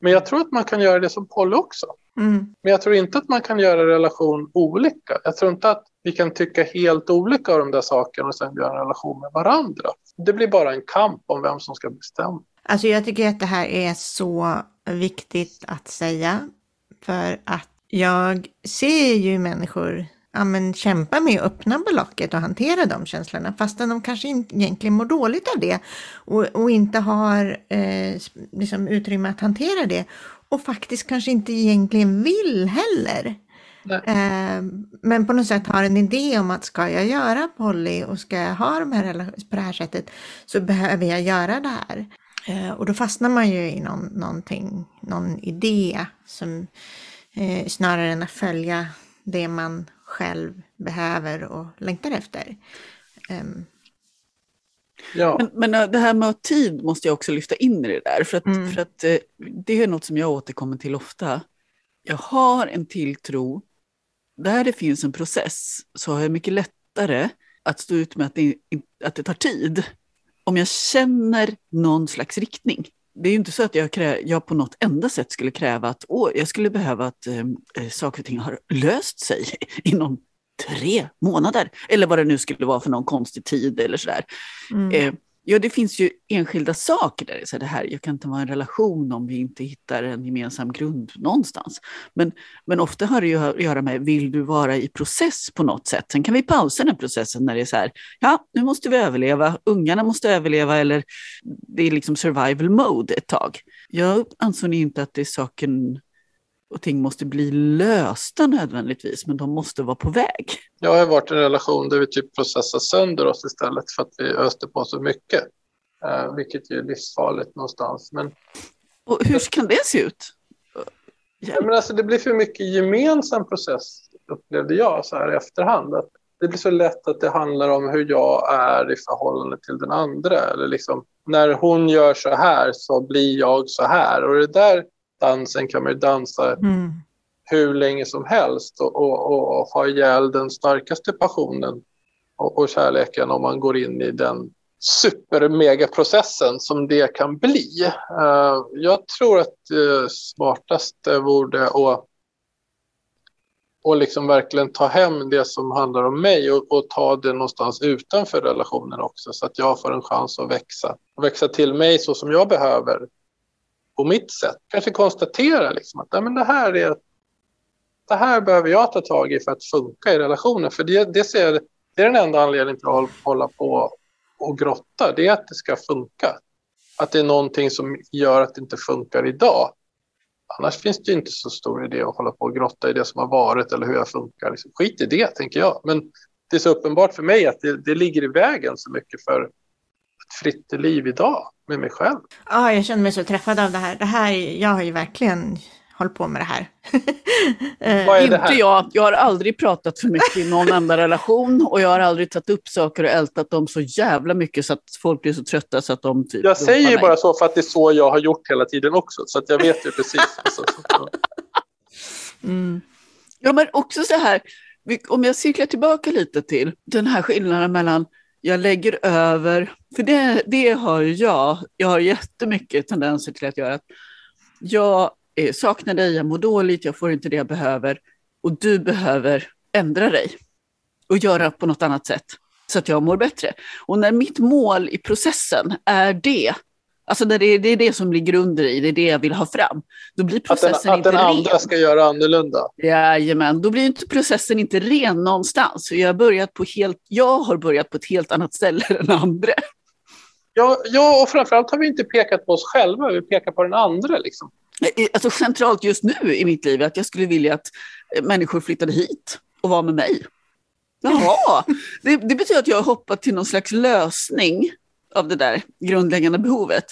Men jag tror att man kan göra det som poly också. Mm. Men jag tror inte att man kan göra relation olika. Jag tror inte att vi kan tycka helt olika av de där sakerna och sen göra en relation med varandra. Det blir bara en kamp om vem som ska bestämma. Alltså jag tycker att det här är så viktigt att säga. För att jag ser ju människor ja, men, kämpa med att öppna blocket och hantera de känslorna fastän de kanske inte, egentligen mår dåligt av det och, och inte har eh, liksom utrymme att hantera det och faktiskt kanske inte egentligen vill heller. Eh, men på något sätt har en idé om att ska jag göra poly och ska jag ha de här på det här sättet så behöver jag göra det här. Eh, och då fastnar man ju i någon, någonting, någon idé som eh, snarare än att följa det man själv behöver och längtar efter. Um, Ja. Men, men, äh, det här med tid måste jag också lyfta in i det där, för att, mm. för att eh, det är något som jag återkommer till ofta. Jag har en tilltro, där det finns en process så har jag mycket lättare att stå ut med att det, att det tar tid. Om jag känner någon slags riktning. Det är ju inte så att jag, krä, jag på något enda sätt skulle kräva att åh, jag skulle behöva att eh, saker och ting har löst sig inom tre månader. Eller vad det nu skulle vara för någon konstig tid eller sådär. Mm. Eh, ja, det finns ju enskilda saker där. Så det här, jag kan inte vara en relation om vi inte hittar en gemensam grund någonstans. Men, men ofta har det ju att göra med, vill du vara i process på något sätt? Sen kan vi pausa den processen när det är så här, ja, nu måste vi överleva, ungarna måste överleva eller det är liksom survival mode ett tag. Jag ansåg inte att det är saken och ting måste bli lösta nödvändigtvis, men de måste vara på väg. Jag har varit i en relation där vi typ processar sönder oss istället för att vi öste på så mycket. Eh, vilket är livsfarligt någonstans. Men, och hur kan det se ut? Ja. Men alltså, det blir för mycket gemensam process upplevde jag så här i efterhand. Att det blir så lätt att det handlar om hur jag är i förhållande till den andra. Eller liksom, när hon gör så här så blir jag så här. Och det där dansen kan man ju dansa mm. hur länge som helst och, och, och ha ihjäl den starkaste passionen och, och kärleken om man går in i den supermegaprocessen som det kan bli. Uh, jag tror att det smartaste vore att och liksom verkligen ta hem det som handlar om mig och, och, ta det någonstans utanför relationen också så att jag får en chans att växa. Växa till mig så som jag behöver på mitt sätt. Kanske konstatera liksom att men det, här är, det här behöver jag ta tag i för att funka i relationen. För det, det, ser, det är den enda anledningen till att hålla på och grotta. Det är att det ska funka. Att det är någonting som gör att det inte funkar idag. Annars finns det inte så stor idé att hålla på och grotta i det som har varit eller hur jag funkar. Liksom, skit i det, tänker jag. Men det är så uppenbart för mig att det, det ligger i vägen så mycket för ett fritt liv idag med mig själv. Ja, jag känner mig så träffad av det här. Det här, jag har ju verkligen hållit på med det här. Vad är det här? Inte jag. Jag har aldrig pratat för mycket i någon enda relation och jag har aldrig tagit upp saker och ältat dem så jävla mycket så att folk blir så trötta så att de typ... Jag säger ju bara så för att det är så jag har gjort hela tiden också, så att jag vet ju precis. mm. Ja, men också så här, om jag cirklar tillbaka lite till den här skillnaden mellan jag lägger över, för det, det har jag, jag har jättemycket tendenser till att göra. Jag eh, saknar dig, jag mår dåligt, jag får inte det jag behöver och du behöver ändra dig och göra på något annat sätt så att jag mår bättre. Och när mitt mål i processen är det, alltså när det är, det är det som ligger under i, det är det jag vill ha fram, då blir processen att den, inte ren. Att den andra ska göra annorlunda. Jajamän, då blir inte processen inte ren någonstans. Jag har, börjat på helt, jag har börjat på ett helt annat ställe än andra. Ja, ja, och framförallt har vi inte pekat på oss själva, vi pekar på den andra. Liksom. Alltså centralt just nu i mitt liv är att jag skulle vilja att människor flyttade hit och var med mig. Jaha, det, det betyder att jag har hoppat till någon slags lösning av det där grundläggande behovet.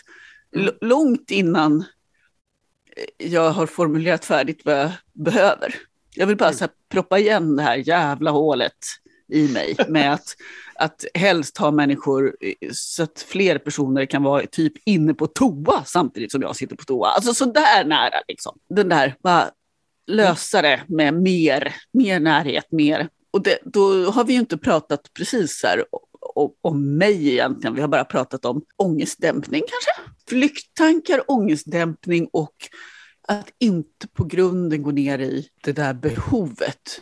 L långt innan jag har formulerat färdigt vad jag behöver. Jag vill bara mm. så här, proppa igen det här jävla hålet i mig med att, att helst ha människor så att fler personer kan vara typ inne på toa samtidigt som jag sitter på toa. Alltså så där nära liksom. Den där, bara lösa det med mer, mer närhet, mer. Och det, då har vi ju inte pratat precis här om, om mig egentligen. Vi har bara pratat om ångestdämpning kanske. Flykttankar, ångestdämpning och att inte på grunden gå ner i det där behovet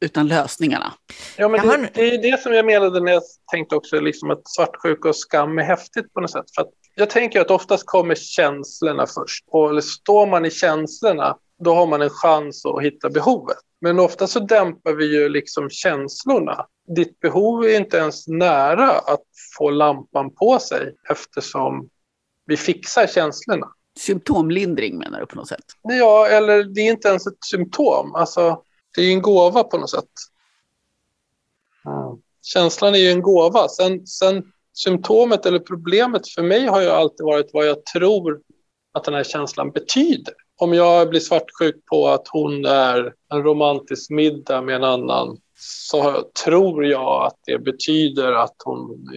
utan lösningarna. Ja, men det, det är det som jag menade när jag tänkte också liksom att svartsjuka och skam är häftigt på något sätt. För jag tänker att oftast kommer känslorna först. Och eller står man i känslorna, då har man en chans att hitta behovet. Men ofta så dämpar vi ju liksom känslorna. Ditt behov är inte ens nära att få lampan på sig eftersom vi fixar känslorna. Symptomlindring menar du på något sätt? Ja, eller det är inte ens ett symptom. Alltså, det är ju en gåva på något sätt. Mm. Känslan är ju en gåva. Sen, sen symptomet eller problemet för mig har ju alltid varit vad jag tror att den här känslan betyder. Om jag blir svartsjuk på att hon är en romantisk middag med en annan så tror jag att det betyder att hon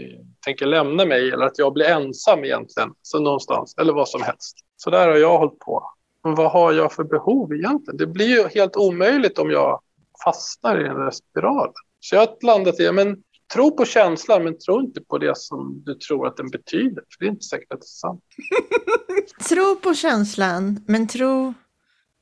tänker lämna mig eller att jag blir ensam egentligen, så någonstans, eller vad som helst. Så där har jag hållit på. Men vad har jag för behov egentligen? Det blir ju helt omöjligt om jag fastnar i en spiral. Så jag har landat i, men tro på känslan men tro inte på det som du tror att den betyder. För det är inte säkert att det är sant. tro på känslan men tro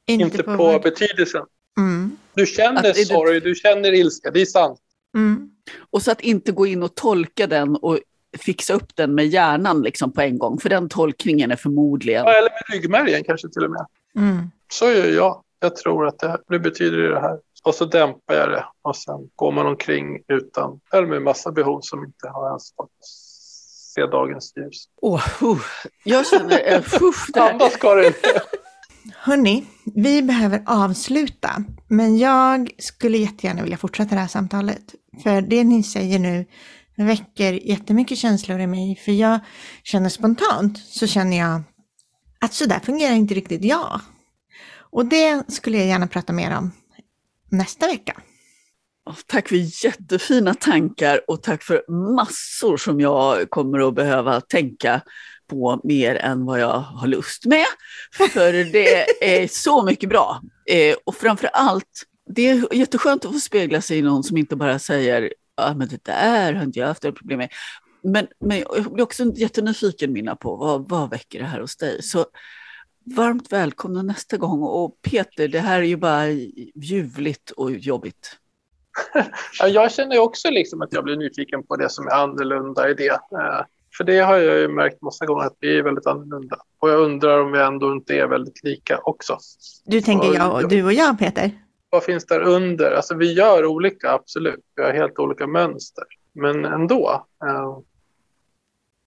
inte, inte på, på betydelsen. Mm. Du känner att, sorg, du känner ilska, det är sant. Mm. Och så att inte gå in och tolka den och fixa upp den med hjärnan liksom på en gång. För den tolkningen är förmodligen... Ja, eller med ryggmärgen kanske till och med. Mm. Så gör jag. Jag tror att det, det betyder det här. Och så dämpar jag det och sen går man omkring utan, eller med massa behov som inte har ens fått se dagens ljus. Oh, uh, jag känner, uh, uh, Andas Karin! Hörni, vi behöver avsluta, men jag skulle jättegärna vilja fortsätta det här samtalet. För det ni säger nu väcker jättemycket känslor i mig, för jag känner spontant så känner jag att så där fungerar inte riktigt jag. Och det skulle jag gärna prata mer om nästa vecka. Tack för jättefina tankar och tack för massor som jag kommer att behöva tänka på mer än vad jag har lust med. För det är så mycket bra. Eh, och framför allt, det är jätteskönt att få spegla sig i någon som inte bara säger ah, men det där har inte jag haft problem med. Men, men jag blir också jättenyfiken Minna på vad, vad väcker det här hos dig? Så varmt välkomna nästa gång. Och Peter, det här är ju bara ljuvligt och jobbigt. jag känner också liksom att jag blir nyfiken på det som är annorlunda i det. Eh, för det har jag ju märkt massa gånger att vi är väldigt annorlunda. Och jag undrar om vi ändå inte är väldigt lika också. Du tänker jag och du och jag Peter? Vad finns där under? Alltså vi gör olika, absolut. Vi har helt olika mönster. Men ändå. Uh,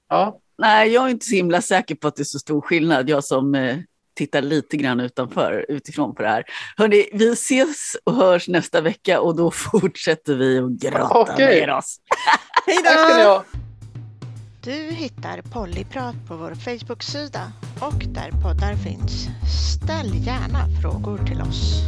ja. Nej, jag är inte så himla säker på att det är så stor skillnad. Jag som eh, tittar lite grann utanför, utifrån på det här. Hörrni, vi ses och hörs nästa vecka och då fortsätter vi att grotta okay. ner oss. Hej då! Du hittar Pollyprat på vår Facebook-sida och där poddar finns. Ställ gärna frågor till oss.